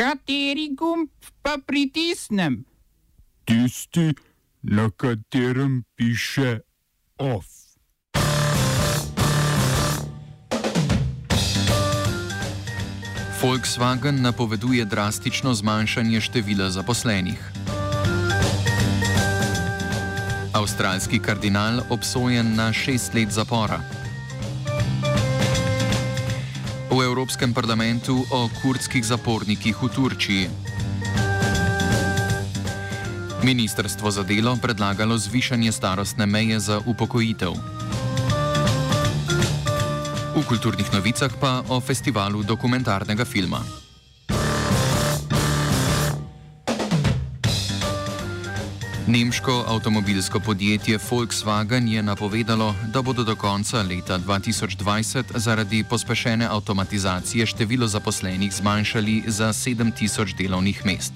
Kateri gumb pa pritisnem? Tisti, na katerem piše OF. Volkswagen napoveduje drastično zmanjšanje števila zaposlenih. Avstralski kardinal obsojen na šest let zapora. Evropskem parlamentu o kurdskih zapornikih v Turčiji. Ministrstvo za delo predlagalo zvišanje starostne meje za upokojitev. V kulturnih novicah pa o festivalu dokumentarnega filma. Nemško avtomobilsko podjetje Volkswagen je napovedalo, da bodo do konca leta 2020 zaradi pospešene avtomatizacije število zaposlenih zmanjšali za 7000 delovnih mest.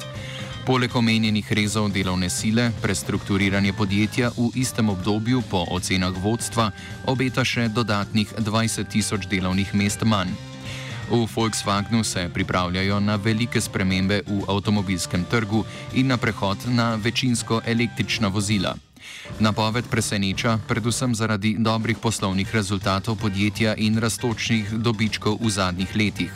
Poleg omenjenih rezov delovne sile, prestrukturiranje podjetja v istem obdobju po ocenah vodstva obeta še dodatnih 20 tisoč delovnih mest manj. V Volkswagenu se pripravljajo na velike spremembe v avtomobilskem trgu in na prehod na večinsko električna vozila. Napoved preseneča predvsem zaradi dobrih poslovnih rezultatov podjetja in rastočnih dobičkov v zadnjih letih.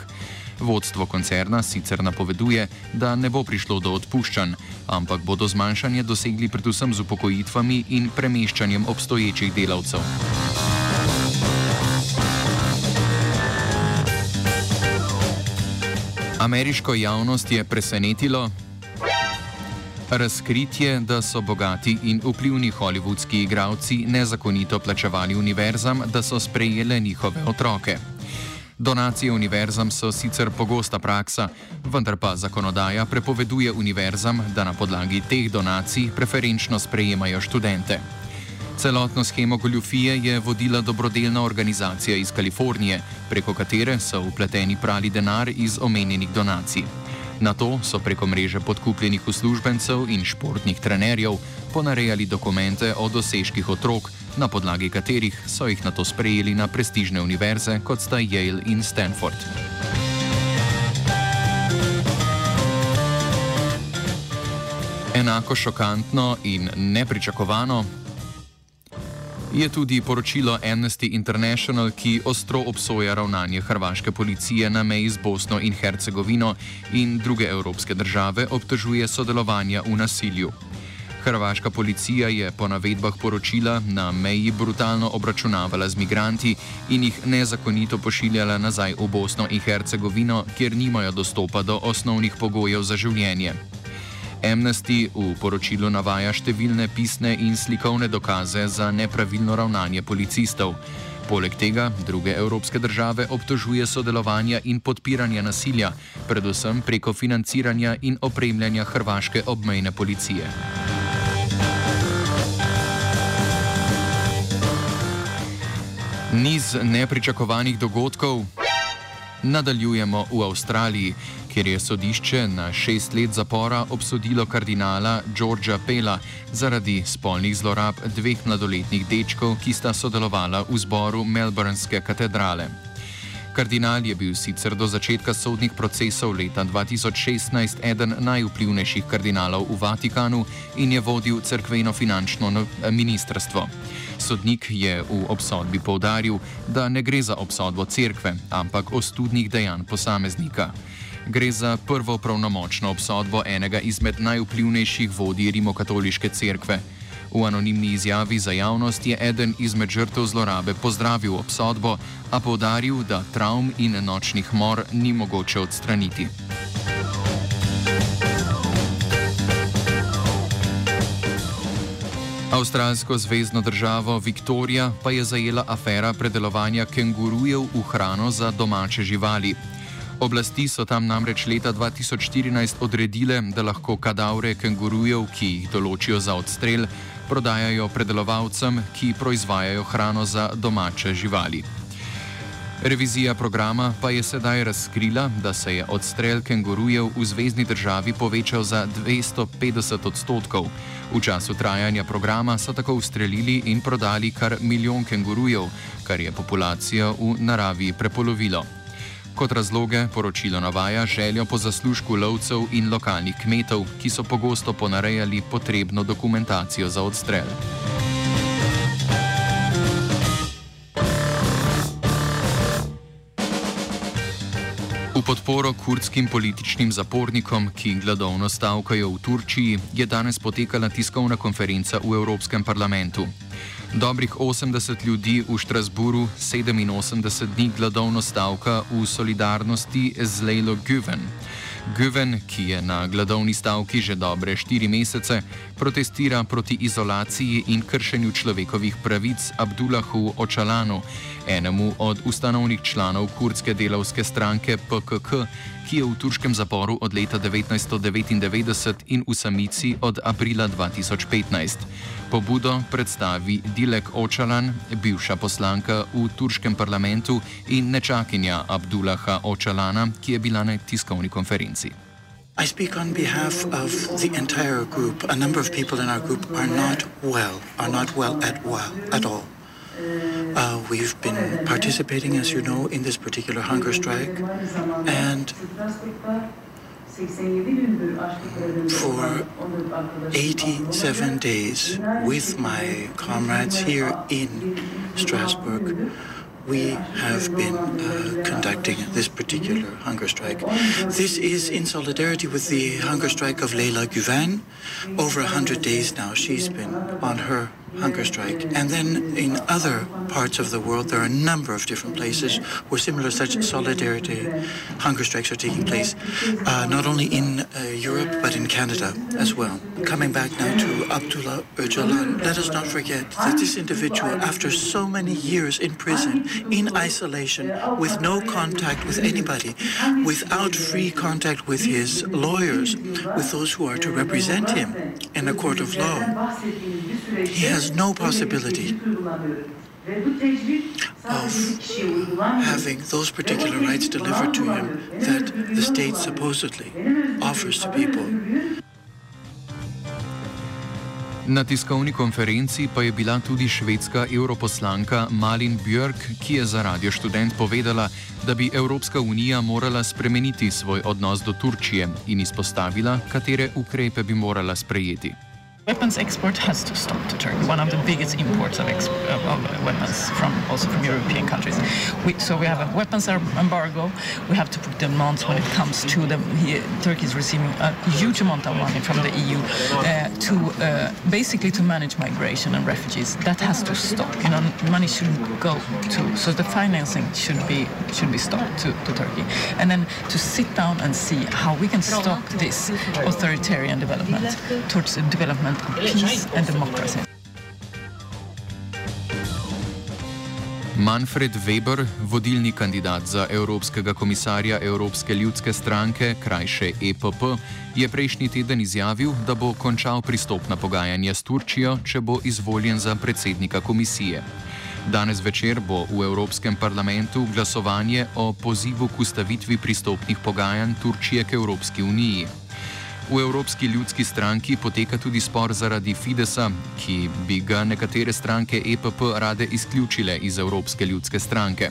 Vodstvo koncerna sicer napoveduje, da ne bo prišlo do odpuščanj, ampak bodo zmanjšanje dosegli predvsem z upokojitvami in premeščanjem obstoječih delavcev. Ameriško javnost je presenetilo razkritje, da so bogati in vplivni holivudski igralci nezakonito plačevali univerzam, da so sprejele njihove otroke. Donacije univerzam so sicer pogosta praksa, vendar pa zakonodaja prepoveduje univerzam, da na podlagi teh donacij preferenčno sprejemajo študente. Celotno schemo goljufije je vodila dobrodelna organizacija iz Kalifornije, preko katere so upleteni prali denar iz omenjenih donacij. Na to so preko mreže podkupljenih uslužbencev in športnih trenerjev ponarejali dokumente o dosežkih otrok, na podlagi katerih so jih na to sprejeli na prestižne univerze, kot sta Yale in Stanford. Enako šokantno in nepričakovano je tudi poročilo Amnesty International, ki ostro obsoja ravnanje hrvaške policije na meji z Bosno in Hercegovino in druge evropske države obtožuje sodelovanja v nasilju. Hrvaška policija je po navedbah poročila na meji brutalno obračunavala z migranti in jih nezakonito pošiljala nazaj v Bosno in Hercegovino, kjer nimajo dostopa do osnovnih pogojev za življenje. Amnesty v poročilu navaja številne pisne in slikovne dokaze za nepravilno ravnanje policistov. Poleg tega druge evropske države obtožuje sodelovanja in podpiranja nasilja, predvsem preko financiranja in opremljanja hrvaške obmejne policije. Niz nepričakovanih dogodkov nadaljujemo v Avstraliji, kjer je sodišče na šest let zapora obsodilo kardinala Georgea Pela zaradi spolnih zlorab dveh mladoletnih dečkov, ki sta sodelovala v zboru Melbournske katedrale. Kardinal je bil sicer do začetka sodnih procesov leta 2016 eden najvplivnejših kardinalov v Vatikanu in je vodil crkveno-finančno no-, ministrstvo. Sodnik je v obsodbi povdaril, da ne gre za obsodbo cerkve, ampak ostudnih dejanj posameznika. Gre za prvo pravnomočno obsodbo enega izmed najvplivnejših vodij rimokatoliške cerkve. V anonimni izjavi za javnost je eden izmed žrtev zlorabe pozdravil obsodbo, a povdaril, da travm in nočnih mor ni mogoče odstraniti. Avstralsko zvezdno državo Viktorija pa je zajela afera predelovanja kengurujev v hrano za domače živali. Oblasti so tam namreč leta 2014 odredile, da lahko kadavre kengurujev, ki jih določijo za odstrel, prodajajo predelovalcem, ki proizvajajo hrano za domače živali. Revizija programa pa je sedaj razkrila, da se je odstrel kengurujev v zvezdni državi povečal za 250 odstotkov. V času trajanja programa so tako ustrelili in prodali kar milijon kengurujev, kar je populacijo v naravi prepolovilo. Kot razloge poročilo navaja željo po zaslužku lovcev in lokalnih kmetov, ki so pogosto ponarejali potrebno dokumentacijo za odstrel. V podporo kurdskim političnim zapornikom, ki gladovno stavkajo v Turčiji, je danes potekala tiskovna konferenca v Evropskem parlamentu. Dobrih 80 ljudi v Štrasburu 87 dni gladovno stavka v solidarnosti z Leilo Güven. Güven, ki je na gladovni stavki že dobre štiri mesece, protestira proti izolaciji in kršenju človekovih pravic Abdullahu Očalanu, enemu od ustanovnih članov kurdske delavske stranke PKK, ki je v turškem zaporu od leta 1999 in v samici od aprila 2015. Pobudo predstavi Dilek Očalan, bivša poslanka v turškem parlamentu in nečakinja Abdullaha Očalana, ki je bila na tiskovni konferenci. I speak on behalf of the entire group. A number of people in our group are not well, are not well at, well, at all. Uh, we've been participating, as you know, in this particular hunger strike, and for 87 days with my comrades here in Strasbourg, we have been uh, conducting this particular hunger strike. This is in solidarity with the hunger strike of Leila Guvan. Over 100 days now, she's been on her hunger strike. And then in other parts of the world, there are a number of different places where similar such solidarity hunger strikes are taking place, uh, not only in uh, Europe, but in Canada as well. Coming back now to Abdullah Öcalan, let us not forget that this individual, after so many years in prison, in isolation, with no contact with anybody, without free contact with his lawyers, with those who are to represent him in a court of law, he has no possibility of having those particular rights delivered to him that the state supposedly offers to people. Na tiskovni konferenci pa je bila tudi švedska europoslanka Malin Björk, ki je za Radio Student povedala, da bi Evropska unija morala spremeniti svoj odnos do Turčije in izpostavila, katere ukrepe bi morala sprejeti. Weapons export has to stop to Turkey, one of the biggest imports of, of weapons from also from European countries. We, so we have a weapons embargo. We have to put demands when it comes to them. He, Turkey is receiving a huge amount of money from the EU uh, to uh, basically to manage migration and refugees. That has to stop. You know, money shouldn't go to. So the financing should be should be stopped to, to Turkey, and then to sit down and see how we can stop this authoritarian development towards the development peace and democracy. Manfred Weber, vodilni kandidat za Evropskega komisarja Evropske ljudske stranke, krajše EPP, je prejšnji teden izjavil, da bo končal pristopna pogajanja s Turčijo, če bo izvoljen za predsednika komisije. Danes večer bo v Evropskem parlamentu glasovanje o pozivu k ustavitvi pristopnih pogajanj Turčije k Evropski uniji. V Evropski ljudski stranki poteka tudi spor zaradi Fidesa, ki bi ga nekatere stranke EPP rade izključile iz Evropske ljudske stranke.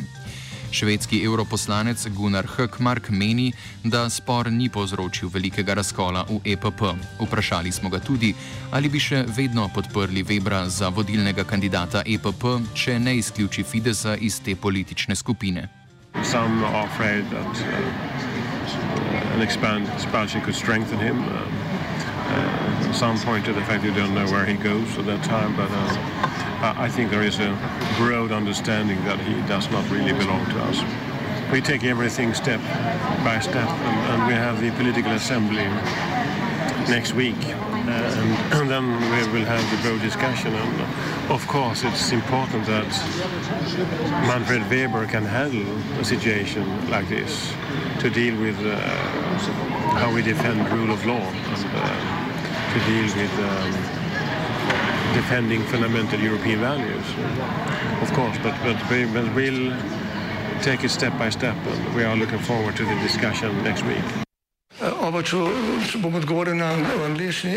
Švedski europoslanec Gunnar Hökmark meni, da spor ni povzročil velikega razkola v EPP. Vprašali smo ga tudi, ali bi še vedno podprli Webra za vodilnega kandidata EPP, če ne izključi Fidesa iz te politične skupine. Some are afraid that uh, an expand, expansion could strengthen him. Um, uh, some point to the fact you don't know where he goes at that time, but uh, I think there is a broad understanding that he does not really belong to us. We take everything step by step, and, and we have the political assembly next week, uh, and, and, then we will have the broad discussion. And of course, it's important that Manfred Weber can handle a situation like this to deal with uh, how we defend rule of law and uh, to deal with um, defending fundamental European values. Of course, but, but, we, but we'll take it step by step and we are looking forward to the discussion next week. Oba, če, če bom odgovoril na angliški.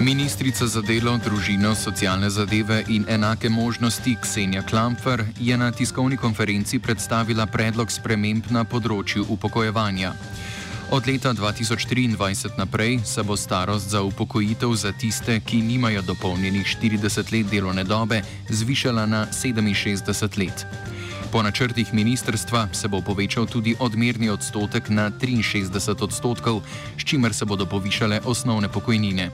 Ministrica za delo, družino, socialne zadeve in enake možnosti Ksenja Klampfer je na tiskovni konferenci predstavila predlog sprememb na področju upokojevanja. Od leta 2023 naprej se bo starost za upokojitev za tiste, ki nimajo dopolnjenih 40 let delovne dobe, zvišala na 67 let. Po načrtih ministrstva se bo povečal tudi odmerni odstotek na 63 odstotkov, s čimer se bodo povišale osnovne pokojnine.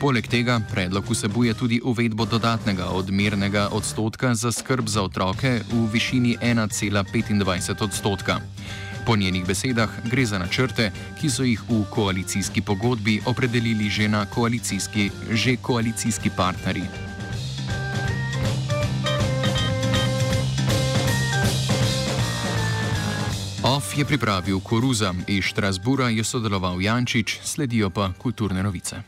Poleg tega predlog vsebuje tudi uvedbo dodatnega odmernega odstotka za skrb za otroke v višini 1,25 odstotka. Po njenih besedah gre za načrte, ki so jih v koalicijski pogodbi opredelili že, koalicijski, že koalicijski partnerji. Je pripravil Koruza, iz Štrasbura je sodeloval Jančič, sledijo pa kulturne novice.